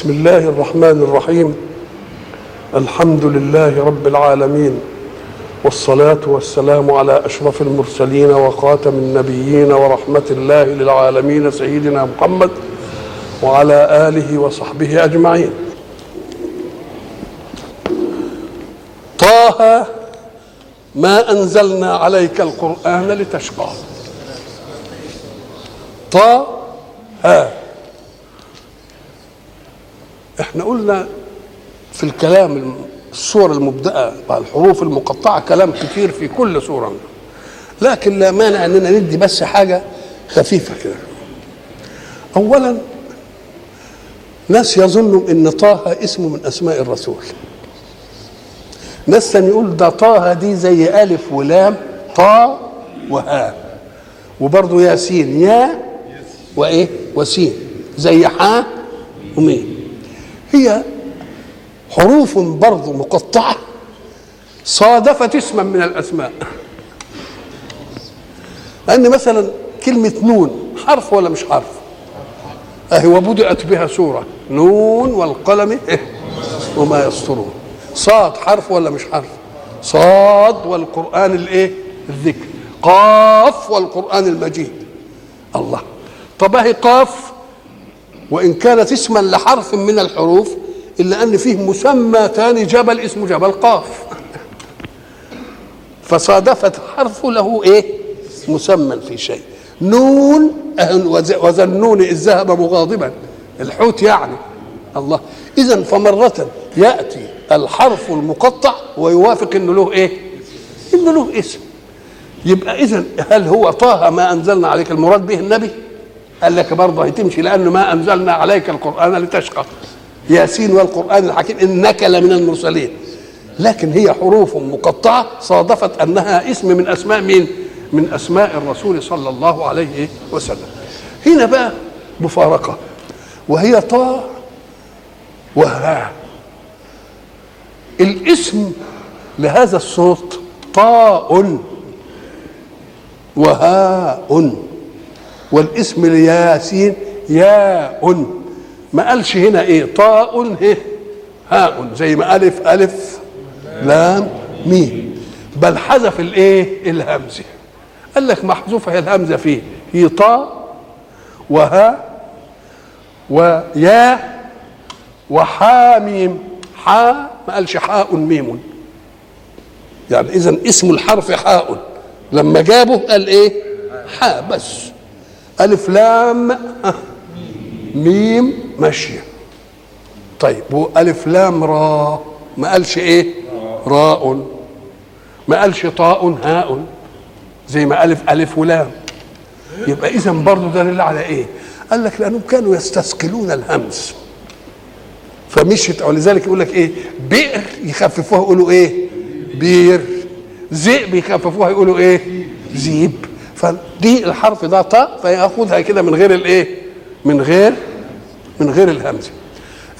بسم الله الرحمن الرحيم الحمد لله رب العالمين والصلاة والسلام على أشرف المرسلين وخاتم النبيين ورحمة الله للعالمين سيدنا محمد وعلى آله وصحبه أجمعين طه ما أنزلنا عليك القرآن لتشقى طه إحنا قلنا في الكلام الصور المبدأة الحروف المقطعة كلام كتير في كل صورة. لكن لا مانع إننا ندي بس حاجة خفيفة كده. اولا ناس يظنوا إن طه اسم من أسماء الرسول. ناس يقول ده طه دي زي ألف ولام طا وها. وبرضه ياسين يا وإيه؟ وسين. زي حا وميم. هي حروف برضه مقطعة صادفت اسما من الأسماء. لأن مثلا كلمة نون حرف ولا مش حرف؟ أهي وبدأت بها سورة. نون والقلم إيه؟ وما يسطرون. صاد حرف ولا مش حرف؟ صاد والقرآن الإيه؟ الذكر. قاف والقرآن المجيد. الله. طب أهي قاف وإن كانت اسما لحرف من الحروف إلا أن فيه مسمى ثاني جبل اسمه جبل قاف. فصادفت حرف له إيه؟ مسمى في شيء. نون وذا النون إذ ذهب مغاضبا. الحوت يعني. الله. إذا فمرة يأتي الحرف المقطع ويوافق إنه له إيه؟ إنه له اسم. يبقى إذا هل هو طه ما أنزلنا عليك المراد به النبي؟ قال لك برضه هتمشي لأنه ما أنزلنا عليك القرآن لتشقى. ياسين والقرآن الحكيم إنك لمن المرسلين. لكن هي حروف مقطعة صادفت أنها اسم من أسماء مين؟ من أسماء الرسول صلى الله عليه وسلم. هنا بقى مفارقة. وهي طاء وها. الاسم لهذا الصوت طاء وهاء. والاسم لياسين ياء. ما قالش هنا إيه؟ طاء إيه هاء زي ما ألف ألف لام ميم. بل حذف الإيه؟ الهمزة. قال لك محذوفه الهمزة فيه. هي طاء وها ويا وحاميم حا ما قالش حاء ميم. يعني اذا اسم الحرف حاء. لما جابه قال إيه؟ حاء بس. ألف لام ميم ماشية. طيب وألف لام را ما قالش إيه؟ راء. ما قالش طاء هاء. زي ما ألف ألف ولام. يبقى اذا برضه دليل على إيه؟ قال لك لأنهم كانوا يستثقلون الهمز فمشيت ولذلك يقول لك إيه؟ بئر يخففوها يقولوا إيه؟ بير. ذئب يخففوها يقولوا إيه؟ ذيب فدي الحرف ده طاء فياخذها كده من غير الإيه؟ من غير من غير الهمزه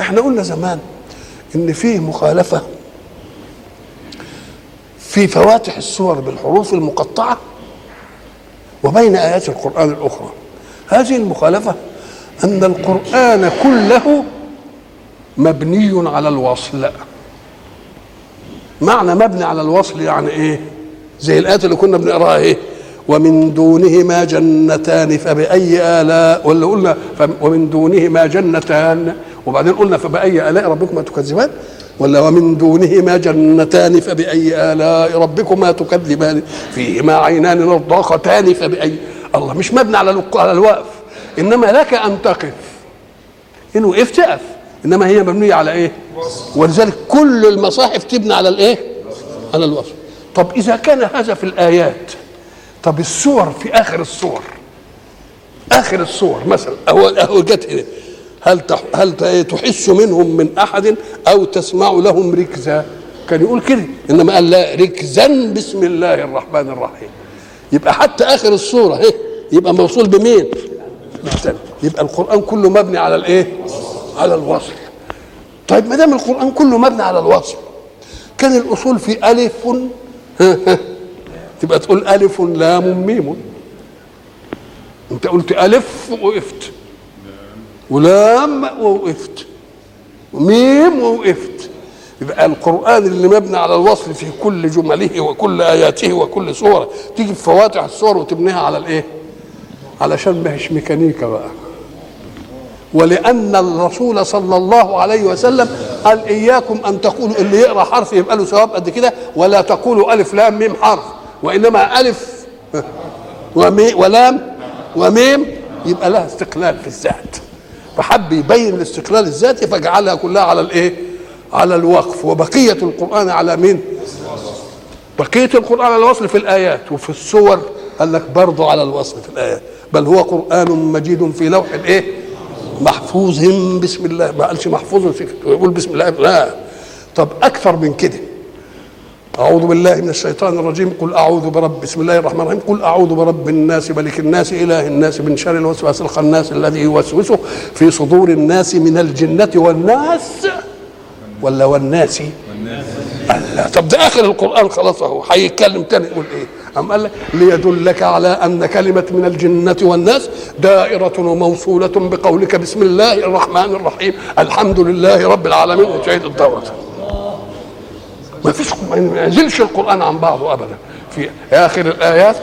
إحنا قلنا زمان إن فيه مخالفة في فواتح السور بالحروف المقطعة وبين آيات القرآن الأخرى. هذه المخالفة أن القرآن كله مبني على الوصل. معنى مبني على الوصل يعني إيه؟ زي الآيات اللي كنا بنقراها إيه؟ ومن دونهما جنتان فبأي آلاء ولا قلنا ومن دونهما جنتان. وبعدين قلنا فبأي آلاء ربكما تكذبان؟ ولا ومن دونهما جنتان فبأي آلاء ربكما تكذبان؟ فيهما عينان نضاختان فبأي الله مش مبني على على الوقف. إنما لك أن تقف. إن وقفت تقف إنما هي مبنية على إيه؟ ولذلك كل المصاحف تبنى على الإيه؟ على الوصف. طب إذا كان هذا في الآيات طب الصور في آخر الصور. آخر الصور مثلا أهو أهو جت هنا. هل هل تحس منهم من أحد أو تسمع لهم ركزا؟ كان يقول كده إنما قال لا ركزا بسم الله الرحمن الرحيم. يبقى حتى آخر الصورة اهي يبقى موصول بمين؟ يبقى القرآن كله مبني على الإيه؟ على الوصل. طيب ما دام القرآن كله مبني على الوصل كان الأصول في ألف تبقى تقول ألف لام ميم. أنت قلت ألف ووقفت. ولام ووقفت. ميم ووقفت. يبقى القرآن اللي مبني على الوصل في كل جمله وكل آياته وكل سورة تيجي في فواتح السور وتبنيها على الإيه؟ علشان ما هيش ميكانيكا بقى. ولأن الرسول صلى الله عليه وسلم قال إياكم أن تقولوا اللي يقرأ حرف يبقى له ثواب قد كده ولا تقولوا ألف لام ميم حرف. وإنما ألف. ومي ولام. وميم. يبقى لها استقلال في الذات. فحب يبين الاستقلال الذاتي فجعلها كلها على الإيه؟ على الوقف. وبقية القرآن على مين؟ بقية القرآن على الوصل في الآيات وفي السور. قال لك برضه على الوصل في الآيات. بل هو قرآن مجيد في لوح الايه؟ محفوظ. بسم الله. ما قالش محفوظ. يقول بسم الله. لا. طب أكثر من كده. أعوذ بالله من الشيطان الرجيم. قل أعوذ برب بسم الله الرحمن الرحيم. قل أعوذ برب الناس ملك الناس إله الناس من شر الوسواس الخناس الذي يوسوس في صدور الناس من الجنة والناس. ولا والناس. الله طب ده آخر القرآن خلاص أهو. هيتكلم تاني يقول إيه؟ أم قال لك ليدلك على أن كلمة من الجنة والناس دائرة وموصولة بقولك بسم الله الرحمن الرحيم. الحمد لله رب العالمين. وتعيد الدورة. ما فيش ما ينزلش القرآن عن بعضه ابدا. في آخر الآيات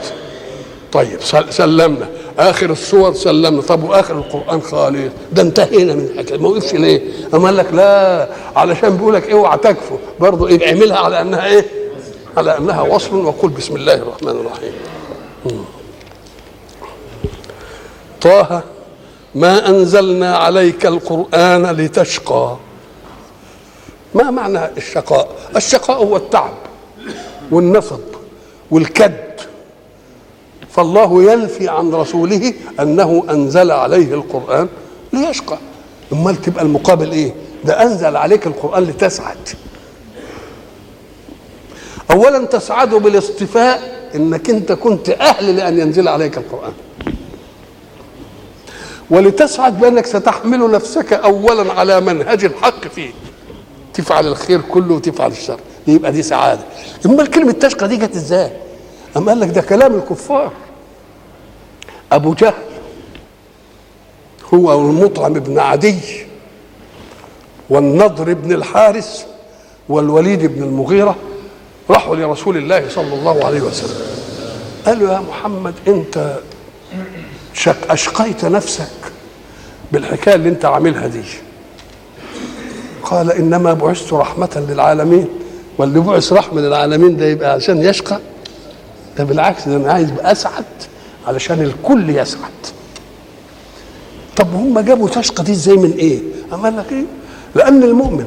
طيب سلمنا. آخر السور سلمنا. طب وآخر القرآن خالص؟ ده انتهينا من الحكاية. ما وقفش ليه؟ أما قال لك لا علشان بيقول لك اوعى تكفر. برضه إيه اعملها على أنها إيه؟ على أنها وصل. وقل بسم الله الرحمن الرحيم. طه ما أنزلنا عليك القرآن لتشقى. ما معنى الشقاء؟ الشقاء هو التعب والنصب والكد. فالله ينفي عن رسوله أنه أنزل عليه القرآن ليشقى. أمال تبقى المقابل إيه؟ ده أنزل عليك القرآن لتسعد. اولا تسعد بالاصطفاء إنك أنت كنت أهل لأن ينزل عليك القرآن. ولتسعد بأنك ستحمل نفسك اولا على منهج الحق فيه. تفعل الخير كله وتفعل الشر. يبقى دي سعادة. أمال كلمة تشقى دي جت إزاي؟ اما قال لك ده كلام الكفار. أبو جهل هو والمطعم بن عدي والنضر بن الحارث والوليد بن المغيرة راحوا لرسول الله صلى الله عليه وسلم. قالوا يا محمد أنت شق أشقيت نفسك بالحكاية اللي أنت عاملها دي. قال إنما بعثت رحمة للعالمين واللي بعث رحمة للعالمين ده يبقى عشان يشقى ده بالعكس ده أنا عايز أسعد علشان الكل يسعد طب هم جابوا تشقى دي إزاي من إيه؟ قال لك إيه؟ لأن المؤمن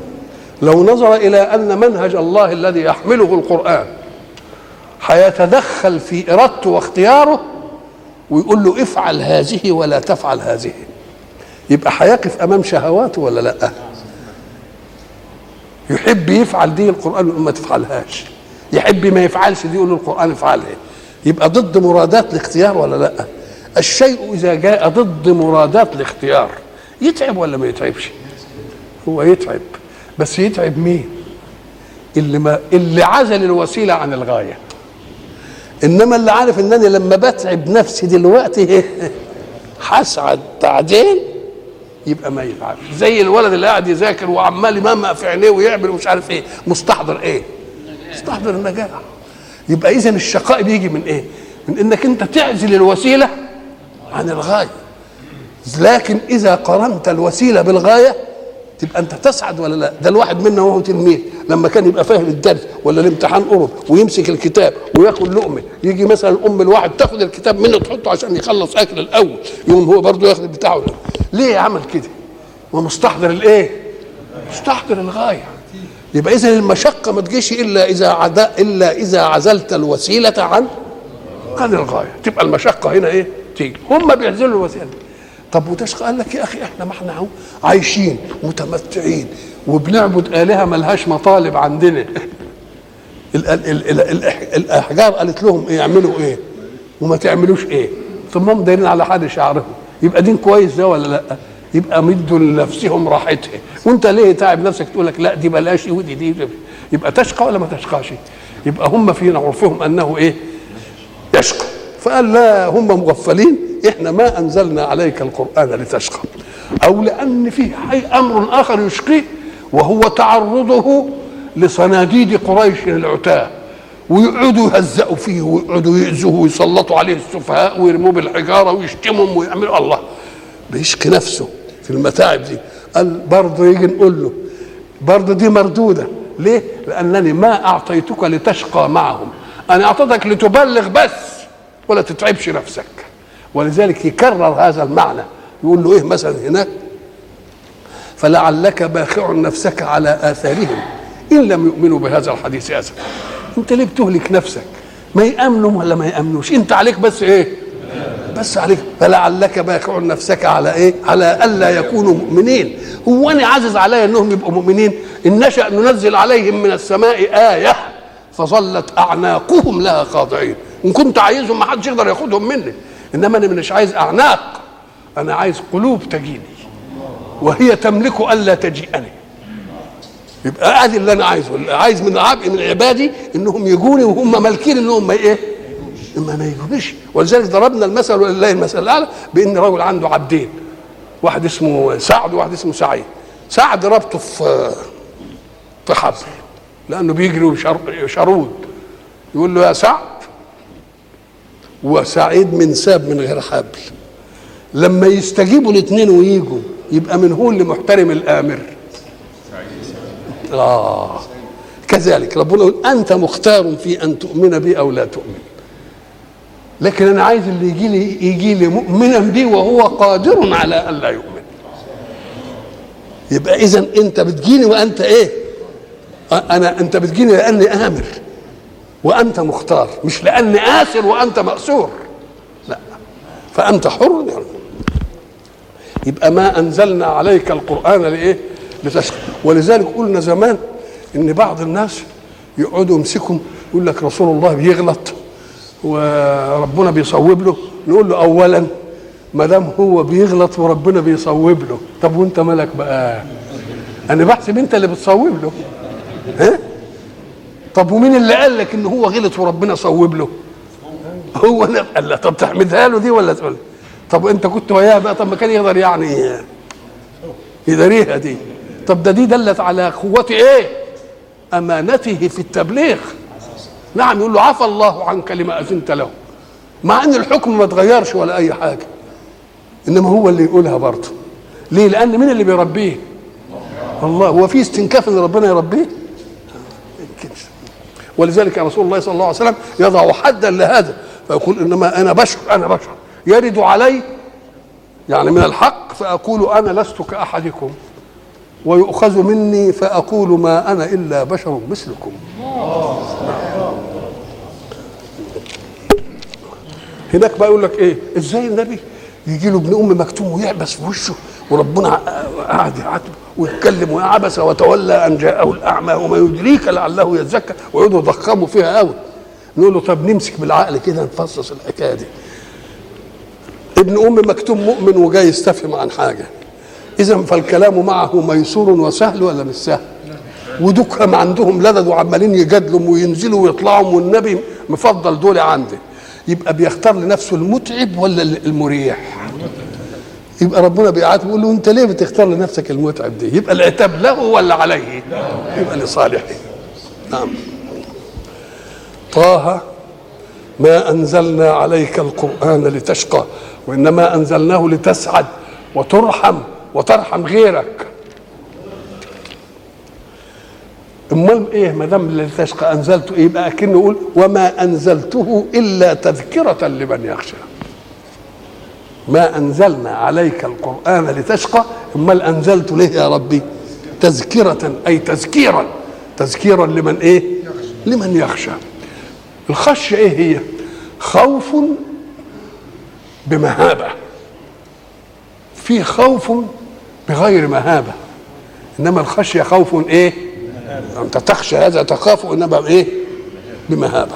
لو نظر إلى أن منهج الله الذي يحمله القرآن هيتدخل في إرادته واختياره ويقول له افعل هذه ولا تفعل هذه يبقى هيقف أمام شهواته ولا لأ؟ يحب يفعل دي القرآن يقول ما تفعلهاش. يحب ما يفعلش دي يقول له القرآن افعلها يبقى ضد مرادات الاختيار ولا لا؟ الشيء إذا جاء ضد مرادات الاختيار يتعب ولا ما يتعبش؟ هو يتعب. بس يتعب مين؟ اللي ما اللي عزل الوسيلة عن الغاية. إنما اللي عارف إنني لما بتعب نفسي دلوقتي هسعد بعدين يبقى ما يتعبش زي الولد اللي قاعد يذاكر وعمال يممق في عينيه ويعمل ومش عارف إيه. مستحضر إيه؟ مستحضر النجاح. يبقى اذا الشقاء بيجي من إيه؟ من إنك أنت تعزل الوسيلة عن الغاية. لكن إذا قرنت الوسيلة بالغاية تبقى انت تسعد ولا لا؟ ده الواحد منا وهو تلميذ. لما كان يبقى فاهم الدرس ولا الامتحان قرب ويمسك الكتاب وياكل لقمة يجي مثلا أم الواحد تاخد الكتاب منه تحطه عشان يخلص أكل الأول يقوم هو برضه ياخد بتاعه ليه عمل كده؟ ومستحضر الإيه؟ مستحضر الغاية. يبقى اذا المشقة ما تجيش إلا إذا عدا إلا إذا عزلت الوسيلة عن عن الغاية. تبقى المشقة هنا إيه؟ تيجي. هم بيعزلوا الوسيلة. طب وتشقى؟ قال لك يا أخي إحنا ما إحنا أهو عايشين متمتعين وبنعبد آلهة ملهاش مطالب عندنا. ال ال ال الأحجار قالت لهم إيه اعملوا إيه؟ وما تعملوش إيه؟ ثم هم دايرين على حد شعرهم. يبقى دين كويس ده ولا لأ؟ يبقى مدوا لنفسهم راحتها. وأنت ليه تعب نفسك؟ تقول لك لأ دي بلاش ودي دي يبقى تشقى ولا ما تشقاش؟ يبقى هم في عرفهم أنه إيه؟ يشقى. فقال لا هم مغفلين. إحنا ما أنزلنا عليك القرآن لتشقى أو لأن في حي أمر آخر يشقيه وهو تعرضه لصناديد قريش العتاه ويقعدوا يهزقوا فيه ويقعدوا يأذوه ويسلطوا عليه السفهاء ويرموه بالحجارة ويشتمهم ويعملوا الله. بيشكي نفسه في المتاعب دي. قال برضه يجي نقول له برضه دي مردودة. ليه؟ لأنني ما أعطيتك لتشقى معهم. أنا أعطيتك لتبلغ بس ولا تتعبش نفسك. ولذلك يكرر هذا المعنى. يقول له إيه مثلا هناك؟ فلعلك باخع نفسك على آثارهم إن لم يؤمنوا بهذا الحديث اسفا أنت ليه بتهلك نفسك؟ ما يأمنوا ولا ما يأمنوش؟ أنت عليك بس إيه؟ بس عليك. فلعلك باخع نفسك على إيه؟ على ألا يكونوا مؤمنين. هو أنا عزز علي إنهم يبقوا مؤمنين؟ إن نشأ ننزل عليهم من السماء آية فظلت أعناقهم لها خاضعين. إن كنت عايزهم ما حدش يقدر ياخدهم مني. إنما أنا مش عايز أعناق أنا عايز قلوب تجيني وهي تملك ألا تجيئني. يبقى ادي اللي أنا عايزه اللي عايز من عبء من عبادي إنهم يجوني وهم مالكين انهم ما إيه؟ إما ما يجونيش. ولذلك ضربنا المثل ولله المثل الأعلى بإن رجل عنده عبدين واحد اسمه سعد وواحد اسمه سعيد. سعد ربطه في في حبل لأنه بيجري شرود. يقول له يا سعد وسعيد من ساب من غير حبل لما يستجيبوا الاثنين ويجوا يبقى من هو اللي محترم الآمر؟ آه كذلك ربنا يقول أنت مختار في أن تؤمن بي أو لا تؤمن. لكن أنا عايز اللي يجي لي يجي لي مؤمنا بي وهو قادر على أن لا يؤمن. يبقى اذا أنت بتجيني وأنت إيه؟ أنا أنت بتجيني لأني آمر. وأنت مختار مش لأني آسر وأنت مأسور. لا فأنت حر. يبقى ما أنزلنا عليك القرآن لإيه؟ لتشقى. ولذلك قلنا زمان إن بعض الناس يقعدوا يمسكهم يقول لك رسول الله بيغلط وربنا بيصوب له. نقول له اولا ما دام هو بيغلط وربنا بيصوب له. طب وأنت مالك بقى؟ أنا بحسب أنت اللي بتصوب له. ها؟ طب ومين اللي قال لك إن هو غلط وربنا صوب له؟ هو أنا قال لا طب تحمدها له دي ولا تقول؟ طب أنت كنت وياه بقى طب ما كان يقدر يعني يداريها دي. طب ده دي دلت على قوة إيه؟ أمانته في التبليغ. نعم يقول له عفى الله عنك لما أذنت له. مع إن الحكم ما اتغيرش ولا أي حاجة إنما هو اللي يقولها برضه. ليه؟ لأن مين اللي بيربيه؟ الله. هو في استنكاف إن ربنا يربيه؟ ولذلك رسول الله صلى الله عليه وسلم يضع حدا لهذا فيقول إنما أنا بشر أنا بشر. يرد علي يعني من الحق فأقول أنا لست كأحدكم ويؤخذ مني فأقول ما أنا إلا بشر مثلكم. هناك بقى يقول لك إيه؟ إزاي النبي؟ يجي له ابن أم مكتوم ويعبس في وشه وربنا قاعد يعاتبه. ويتكلم وعبس وتولى أن جاءه الأعمى وما يدريك لعله يزكى ويقعدوا يضخموا فيها قوي نقول له طب نمسك بالعقل كده نفصص الحكاية دي. ابن أم مكتوم مؤمن وجاي يستفهم عن حاجة. إذا فالكلام معه ميسور وسهل ولا مش سهل؟ ودكهم عندهم لدد وعمالين يجادلوا وينزلوا ويطلعوا والنبي مفضل دول عنده يبقى بيختار لنفسه المتعب ولا المريح؟ يبقى ربنا بيعاتبه يقول له انت ليه بتختار لنفسك المتعب دي؟ يبقى العتاب له ولا عليه؟ يبقى لصالحه. نعم. طه ما أنزلنا عليك القرآن لتشقى وإنما أنزلناه لتسعد وترحم وترحم غيرك. أمال إيه؟ ما دام لتشقى أنزلته إيه يبقى أكنه يقول وما أنزلته إلا تذكرة لمن يخشى. ما أنزلنا عليك القرآن لتشقى امال أنزلت ليه يا ربي؟ تذكرة أي تذكيرا. تذكيرا لمن إيه؟ لمن يخشى. الخشية إيه هي؟ خوف بمهابة. في خوف بغير مهابة. إنما الخشية خوف إيه؟ انت تخشى هذا تخاف إنما إيه؟ بمهابة.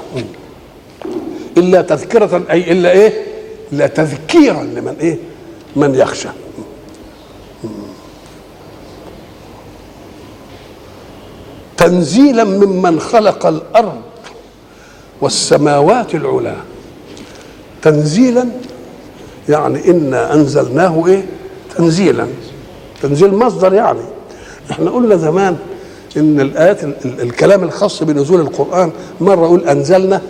إلا تذكرة أي إلا إيه؟ الا تذكيرا لمن إيه؟ من يخشى. تنزيلا ممن خلق الأرض والسماوات العلى تنزيلا يعني إنا أنزلناه إيه؟ تنزيلا. تنزيل مصدر يعني. إحنا قلنا زمان إن الآيات ال- ال- الكلام الخاص بنزول القرآن مرة يقول أنزلنا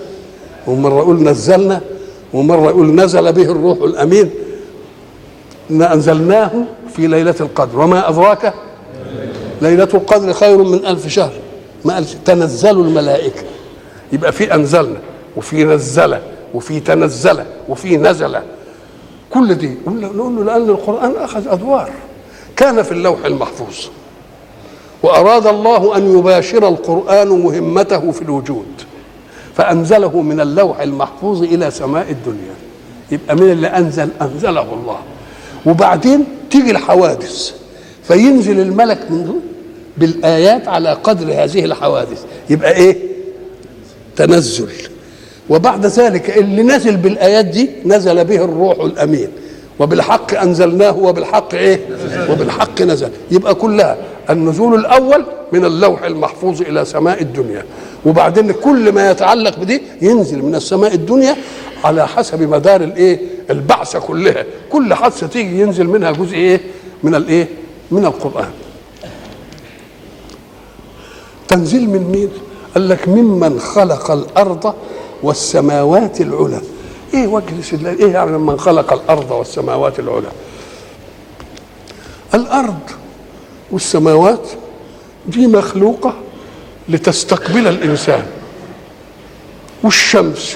ومرة يقول نزلنا. ومرة يقول نزل به الروح الأمين إن أنزلناه في ليلة القدر. وما أدراك؟ ليلة القدر خير من ألف شهر. ما قالش تنزل الملائكة. يبقى في أنزلنا وفي نزل وفي تنزل وفي نزل كل دي. نقول له لأن القرآن أخذ أدوار. كان في اللوح المحفوظ. وأراد الله أن يباشر القرآن مهمته في الوجود. فأنزله من اللوح المحفوظ إلى سماء الدنيا. يبقى من اللي أنزل؟ أنزله الله. وبعدين تيجي الحوادث. فينزل الملك من دون بالآيات على قدر هذه الحوادث. يبقى إيه؟ تنزل. وبعد ذلك اللي نزل بالآيات دي نزل به الروح الأمين. وبالحق أنزلناه وبالحق إيه؟ وبالحق نزل. يبقى كلها النزول الأول من اللوح المحفوظ إلى سماء الدنيا. وبعدين كل ما يتعلق بدي ينزل من السماء الدنيا على حسب مدار الايه؟ البعثة كلها. كل حادثة تيجي ينزل منها جزء إيه؟ من الايه؟ من القرآن. تنزيل من مين؟ قال لك ممن خلق الأرض والسماوات العلى. إيه وجه الاستدلال؟ إيه يعني من خلق الأرض والسماوات العلى؟ الأرض والسماوات دي مخلوقة لتستقبل الإنسان والشمس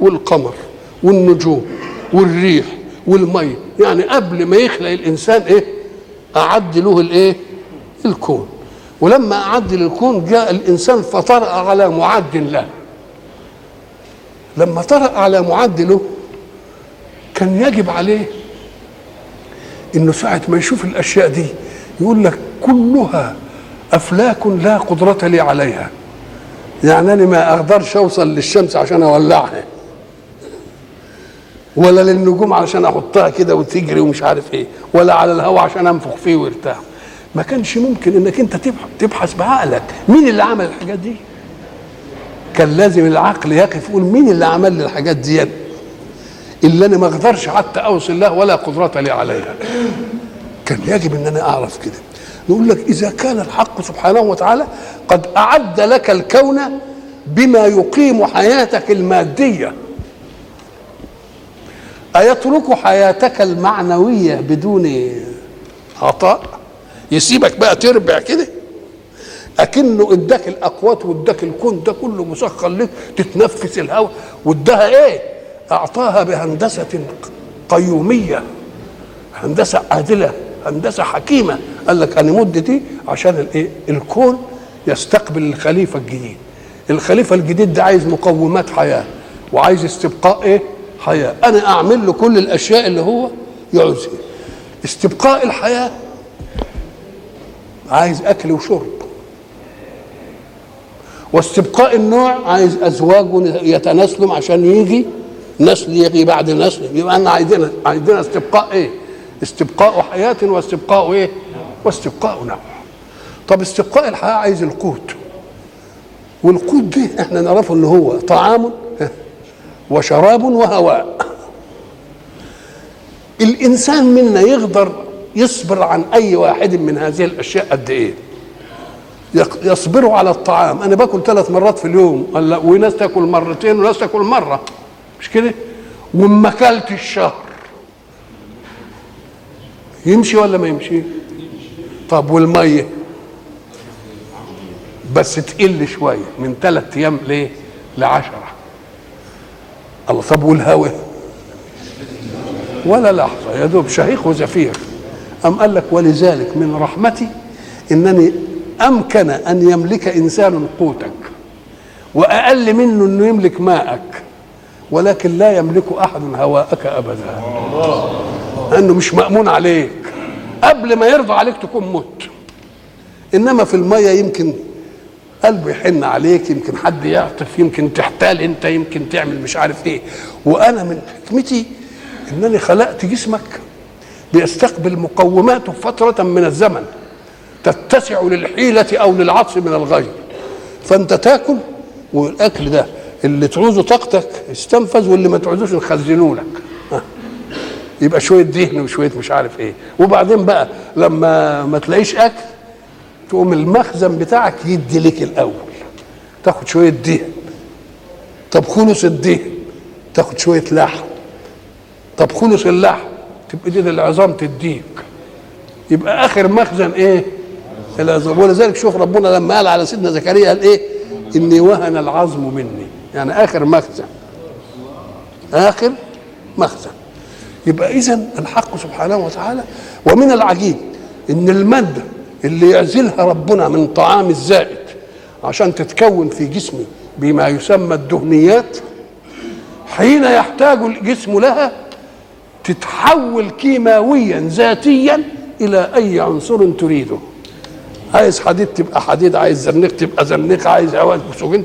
والقمر والنجوم والريح والمي. يعني قبل ما يخلق الإنسان إيه؟ أعد له الإيه؟ الكون. ولما أعد للكون جاء الإنسان فطرأ على معد له. لما طرأ على معد له كان يجب عليه إنه ساعة ما يشوف الأشياء دي يقول لك كلها أفلاك لا قدرة لي عليها. يعني أنا ما أقدرش أوصل للشمس عشان أولعها. ولا للنجوم علشان أحطها كده وتجري ومش عارف إيه. ولا على الهواء عشان أنفخ فيه ويرتاح. ما كانش ممكن إنك أنت تبح- تبحث بعقلك. مين اللي عمل الحاجات دي؟ كان لازم العقل يقف يقول مين اللي عمل لي الحاجات دي؟ اللي أنا ما أقدرش حتى أوصل لها ولا قدرة لي عليها. كان يجب إن أنا أعرف كده. نقول لك إذا كان الحق سبحانه وتعالى قد أعد لك الكون بما يقيم حياتك المادية. أيترك حياتك المعنوية بدون عطاء؟ يسيبك بقى تربع كده. أكنه إداك الأقوات وإداك الكون ده كله مسخر لك تتنفس الهواء. وإداها إيه؟ أعطاها بهندسة قيومية هندسة عادلة هندسة حكيمة. قال لك أنا مدتي عشان الإيه؟ الكون يستقبل الخليفة الجديد. الخليفة الجديد ده عايز مقومات حياة وعايز استبقاء إيه؟ حياة. أنا أعمل له كل الأشياء اللي هو يعوزها استبقاء الحياة عايز أكل وشرب. واستبقاء النوع عايز أزواج يتناسلوا عشان يجي نسل يجي بعد نسل. يبقى أنا عايزين عايزين استبقاء إيه؟ استبقاء حياة واستبقاء إيه؟ واستبقاء نوع. طب استبقاء الحياة عايز القوت. والقوت ده إحنا نعرفه إن هو طعام وشراب وهواء. الإنسان منا يقدر يصبر عن أي واحد من هذه الأشياء قد إيه؟ يصبروا على الطعام أنا باكل ثلاث مرات في اليوم ولا وناس تاكل مرتين وناس تاكل مرة مش كده وما اكلت الشهر يمشي ولا ما يمشي طب والمية؟ بس تقل شوية من ثلاث أيام ليه؟ لعشرة. الله طب والهواء ولا لحظة يا دوب شهيق وزفير. أم قال لك ولذلك من رحمتي إنني أمكن أن يملك إنسان قوتك وأقل منه إنه يملك ماءك ولكن لا يملك أحد هواءك ابدا. لأنه مش مأمون عليك. قبل ما يرضى عليك تكون مت. إنما في المية يمكن قلبه يحن عليك يمكن حد يعطف يمكن تحتال أنت يمكن تعمل مش عارف إيه. وأنا من حكمتي إنني خلقت جسمك بيستقبل مقوماته فترة من الزمن تتسع للحيلة أو للعطف من الغير فأنت تاكل والأكل ده اللي تعوزه طاقتك استنفذ واللي ما تعوزوش نخزنه لك. يبقى شوية دهن وشوية مش عارف إيه. وبعدين بقى لما ما تلاقيش أكل تقوم المخزن بتاعك يدي لك الأول. تاخد شوية دهن. طب خلص الدهن. تاخد شوية لحم. طب خلص اللحم. تبقى دي العظام تديك. يبقى آخر مخزن إيه؟ العظام. ولذلك شوف ربنا لما قال على سيدنا زكريا قال إيه؟ إني وهن العظم مني. يعني آخر مخزن. آخر مخزن. يبقى اذا الحق سبحانه وتعالى. ومن العجيب إن الماده اللي يعزلها ربنا من طعام الزائد عشان تتكون في جسمي بما يسمى الدهنيات حين يحتاج الجسم لها تتحول كيماويا ذاتيا إلى أي عنصر تريده. عايز حديد تبقى حديد عايز زنيق تبقى زنيق عايز اكسجين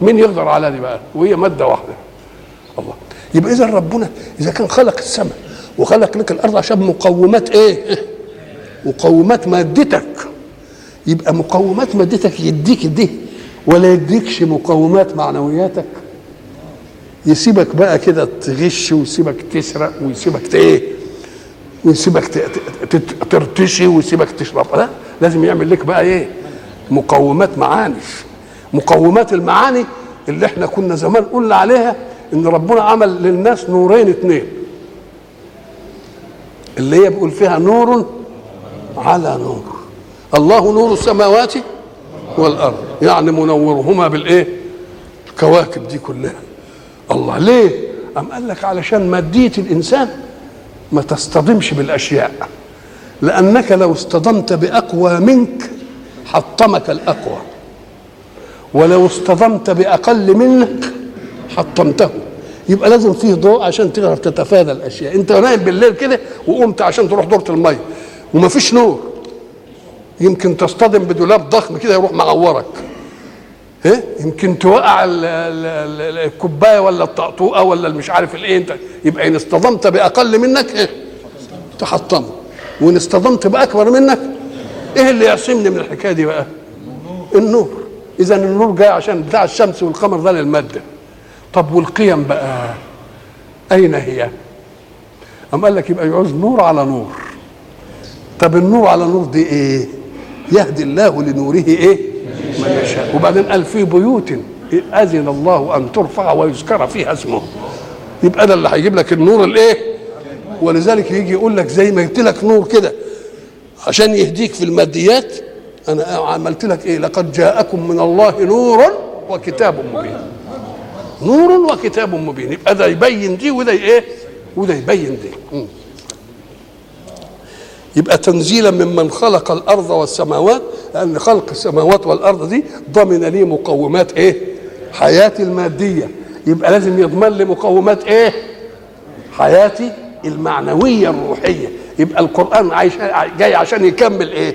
مين يقدر على دي بقى وهي مادة واحدة. الله. يبقى اذا ربنا إذا كان خلق السماء وخلق لك الأرض عشان مقومات إيه؟ مقومات مادتك. يبقى مقومات مادتك يديك دي ولا يديكش مقومات معنوياتك. يسيبك بقى كده تغش ويسيبك تسرق ويسيبك إيه؟ ويسيبك ترتشي ويسيبك تشرب. لا لازم يعمل لك بقى إيه؟ مقومات معاني. مقومات المعاني اللي إحنا كنا زمان قلنا عليها إن ربنا عمل للناس نورين اتنين. اللي هي بيقول فيها نور على نور. الله نور السماوات والأرض. يعني منورهما بالإيه؟ الكواكب دي كلها. الله ليه؟ أم قال لك علشان مادية الإنسان ما تصطدمش بالأشياء. لأنك لو اصطدمت بأقوى منك حطمك الأقوى. ولو اصطدمت بأقل منك حطمته. يبقى لازم فيه ضوء عشان تقدر تتفادى الأشياء. انت نايم بالليل كده وقمت عشان تروح دورة المية. ومفيش نور. يمكن تصطدم بدولاب ضخم كده يروح معورك. إيه يمكن توقع ال- ال- ال- الكوباية ولا الطقطوقة ولا مش عارف الإيه. انت يبقى إن اصطدمت بأقل منك إيه؟ تحطمه وإن اصطدمت بأكبر منك إيه اللي يعصمني من الحكاية دي بقى؟ النور. اذا النور جاي عشان بتاع الشمس والقمر ده للمادة. طب والقيم بقى؟ أين هي؟ أم قال لك يبقى يعوز نور على نور. طب النور على نور دي إيه؟ يهدي الله لنوره إيه؟ من يشاء. وبعدين قال في بيوت أذن الله أن ترفع ويذكر فيها اسمه. يبقى ده اللي هيجيب لك النور الإيه؟ ولذلك يجي يقول لك زي ما جبت لك نور كده. عشان يهديك في الماديات أنا عملت لك إيه؟ لقد جاءكم من الله نور وكتاب مبين. نور وكتاب مبين. يبقى ده يبين دي وده إيه؟ وده يبين دي. يبقى تنزيلا ممن خلق الأرض والسماوات لأن خلق السماوات والأرض دي ضمن لي مقومات إيه؟ حياتي المادية. يبقى لازم يضمن لي مقومات إيه؟ حياتي المعنوية الروحية. يبقى القرآن عايش جاي عشان يكمل إيه؟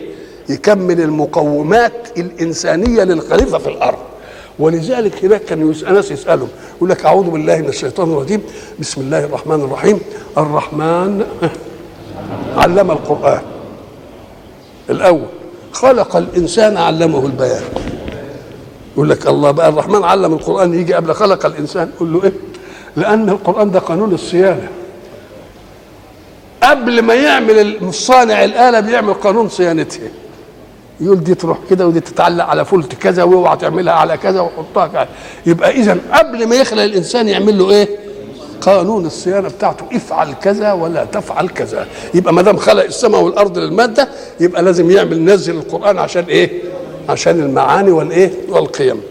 يكمل المقومات الإنسانية للخليفة في الأرض. ولذلك هناك كان ناس يسألهم يقول لك أعوذ بالله من الشيطان الرجيم بسم الله الرحمن الرحيم. الرحمن علم القرآن. الأول خلق الإنسان علمه البيان. يقول لك الله بقى الرحمن علم القرآن يجي قبل خلق الإنسان يقول له إيه؟ لأن القرآن ده قانون الصيانة. قبل ما يعمل الصانع الآلة بيعمل قانون صيانتها. يقول دي تروح كده ودي تتعلق على فولت كذا واوعى تعملها على كذا وحطها كذا يبقى اذا قبل ما يخلق الإنسان يعمل له إيه؟ قانون الصيانة بتاعته افعل كذا ولا تفعل كذا يبقى ما دام خلق السماء والأرض للمادة يبقى لازم يعمل نزل القرآن عشان إيه؟ عشان المعاني والإيه؟ والقيم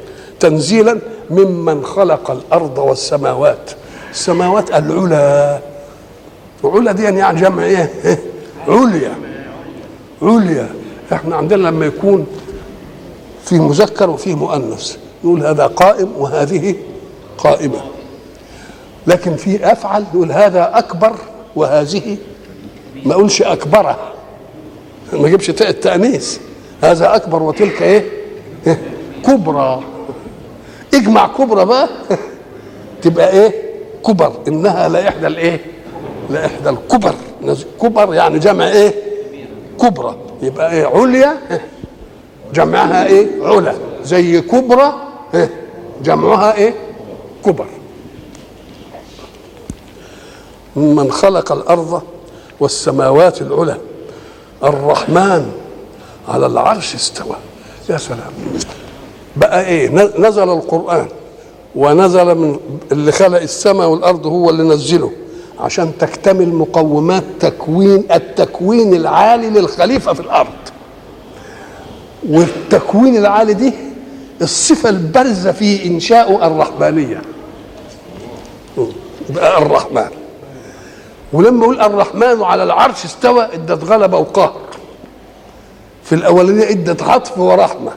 تنزيلا ممن خلق الأرض والسماوات السماوات العلا وعلا دي يعني جمع إيه؟ عليا عليا إحنا عندنا لما يكون في مذكر وفيه مؤنث نقول هذا قائم وهذه قائمة. لكن في أفعل نقول هذا أكبر وهذه ما أقولش اكبره ما اجيبش التأنيث. هذا أكبر وتلك إيه؟ إيه؟ كبرى. اجمع كبرى بقى. تبقى إيه؟ كبر. إنها لا إحدى الإيه؟ لا إحدى الكبر. كبر يعني جمع إيه؟ كبرى. يبقى إيه عليا إيه؟ جمعها إيه علا زي كبرى إيه؟ جمعها إيه كبر. من خلق الأرض والسماوات العلى الرحمن على العرش استوى. يا سلام. بقى إيه نزل القرآن ونزل من اللي خلق السماء والأرض هو اللي نزله. عشان تكتمل مقومات تكوين التكوين العالي للخليفة في الأرض. والتكوين العالي دي الصفة البارزة في إنشاء الرحمانيه يبقى الرحمن. ولما يقول الرحمن على العرش استوى إدت غلبة وقهر. في الأولانية إدت عطف ورحمة.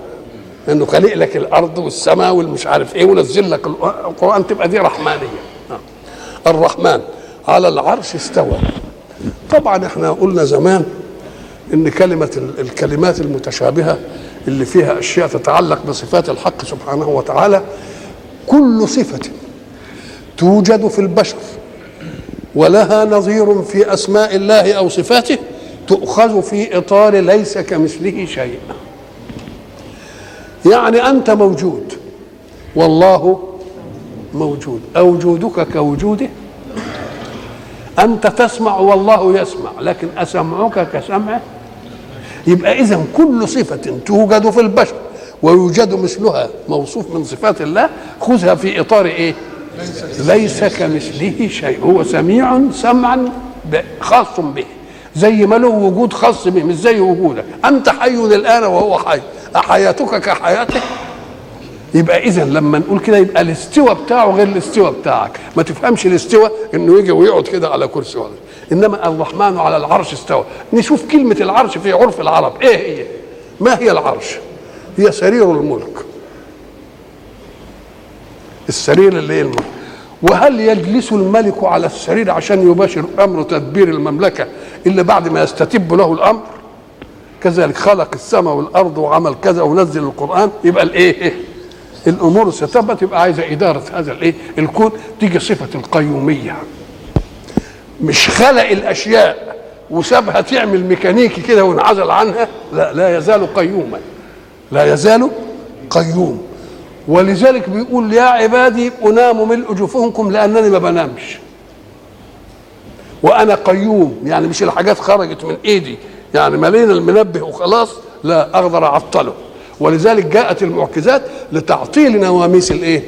انه خلق لك الأرض والسماء والمش عارف إيه ونزل لك القرآن تبقى دي رحمانية. الرحمن. على العرش استوى. طبعا إحنا قلنا زمان إن كلمة الكلمات المتشابهة اللي فيها أشياء تتعلق بصفات الحق سبحانه وتعالى كل صفة توجد في البشر ولها نظير في أسماء الله أو صفاته تؤخذ في إطار ليس كمثله شيء. يعني أنت موجود والله موجود أوجودك كوجوده أنت تسمع والله يسمع لكن أسمعك كسمعه يبقى اذا كل صفة توجد في البشر ويوجد مثلها موصوف من صفات الله خذها في إطار إيه؟ ليس كمثله شيء هو سميع سمعا خاص به زي ما له وجود خاص به مش زي وجودك أنت حي الآن وهو حي أحياتك كحياته يبقى اذا لما نقول كده يبقى الاستواء بتاعه غير الاستواء بتاعك. ما تفهمش الاستواء إنه يجي ويقعد كده على كرسي ولا إنما الرحمن على العرش استوى. نشوف كلمة العرش في عرف العرب. إيه هي؟ ما هي العرش؟ هي سرير الملك. السرير اللي الملك. وهل يجلس الملك على السرير عشان يباشر أمر تدبير المملكة إلا بعد ما يستتب له الأمر؟ كذلك خلق السماء والأرض وعمل كذا ونزل القرآن. يبقى الإيه؟ الأمور ستبت يبقى عايزة إدارة هذا الإيه؟ الكون. تيجي صفة القيومية. مش خلق الأشياء وسابها تعمل ميكانيكي كده وانعزل عنها. لا لا يزال قيوما. لا يزال قيوم. ولذلك بيقول يا عبادي انام ملء جفونكم لأنني ما بنامش. وأنا قيوم. يعني مش الحاجات خرجت من إيدي. يعني ملينا المنبه وخلاص. لا أقدر أعطله. ولذلك جاءت المعجزات لتعطيل نواميس الإيه؟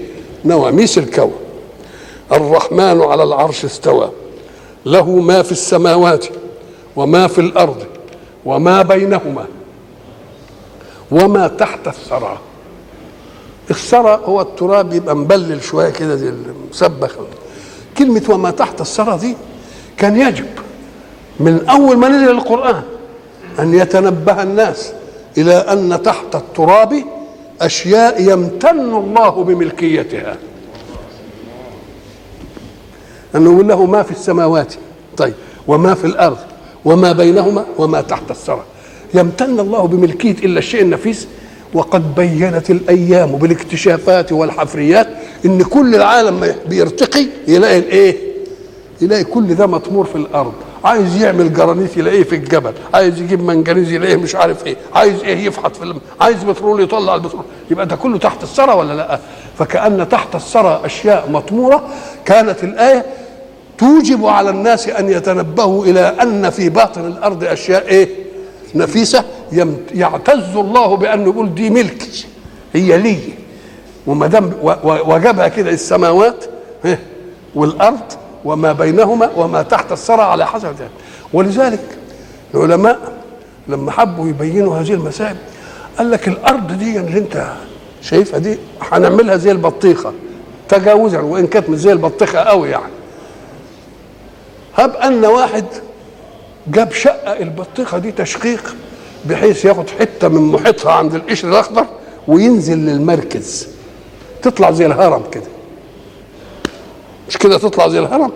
نواميس الكون. الرحمن على العرش استوى. له ما في السماوات وما في الأرض وما بينهما وما تحت الثرى. الثرى هو التراب يبقى مبلل شوية كده زي المسبخ. كلمة وما تحت الثرى دي كان يجب من أول ما نزل القرآن أن يتنبه الناس. إلى أن تحت التراب أشياء يمتن الله بملكيتها. انه يقول له ما في السماوات؟ طيب. وما في الأرض؟ وما بينهما؟ وما تحت الثرى. يمتن الله بملكية إلا الشيء النفيس وقد بينت الأيام بالاكتشافات والحفريات إن كل العالم بيرتقي يلاقي الإيه؟ يلاقي كل ده مطمور في الأرض. عايز يعمل جرانيت يلاقيه في الجبل عايز يجيب منجنيز يلاقيه مش عارف إيه عايز إيه يفحط في الم... عايز بترول يطلع البترول يبقى ده كله تحت الثرى ولا لأ؟ فكأن تحت الثرى أشياء مطمورة كانت الآية توجب على الناس أن يتنبهوا إلى أن في باطن الأرض أشياء إيه؟ نفيسة يعتز الله بانه يقول دي ملكي هي لي. وما دام وجبها كده السماوات والأرض وما بينهما وما تحت الثرى على حسب ذلك ولذلك العلماء لما حبوا يبينوا هذه المسائل قال لك الأرض دي اللي أنت شايفها دي هنعملها زي البطيخة تجاوزا وإن كانت مش زي البطيخة قوي يعني. هب أن واحد جاب شقة البطيخة دي تشقيق بحيث ياخد حتة من محيطها عند القشر الأخضر وينزل للمركز. تطلع زي الهرم كده. مش كده تطلع زي الهرم؟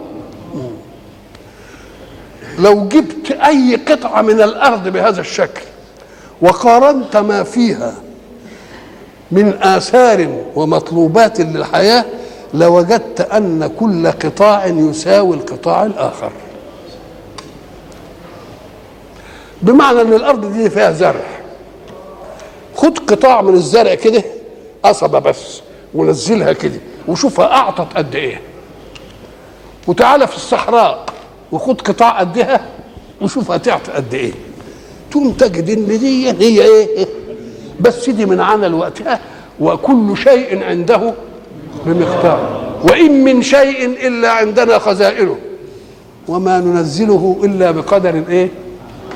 لو جبت أي قطعة من الأرض بهذا الشكل وقارنت ما فيها من آثار ومطلوبات للحياة لوجدت أن كل قطاع يساوي القطاع الآخر. بمعنى إن الأرض دي فيها زرع. خد قطاع من الزرع كده قصبة بس ونزلها كده وشوفها أعطت قد إيه. وتعالى في الصحراء وخد قطاع قدها وشوف هتعطي قد إيه. تقوم تجد إن دي هي إيه. بس دي من عمل وقتها وكل شيء عنده بمقدار. وإن من شيء إلا عندنا خزائنه وما ننزله إلا بقدر إيه.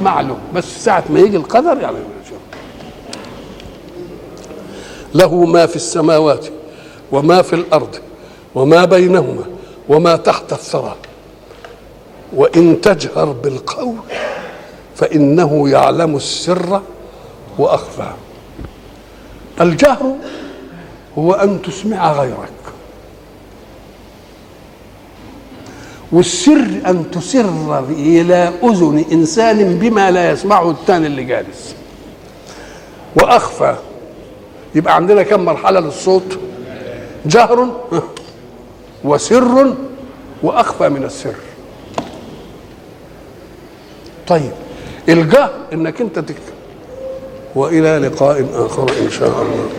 معلوم. بس ساعة ما يجي القدر يعني. له ما في السماوات وما في الأرض وما بينهما وما تحت الثرى. وإن تجهر بالقول فإنه يعلم السر وأخفى. الجهر هو أن تسمع غيرك. والسر أن تسر إلى أذن إنسان بما لا يسمعه الثاني اللي جالس. وأخفى. يبقى عندنا كم مرحلة للصوت؟ جهر. وسر وأخفى من السر. طيب الجهر إنك أنت تكتب وإلى لقاء آخر إن شاء الله.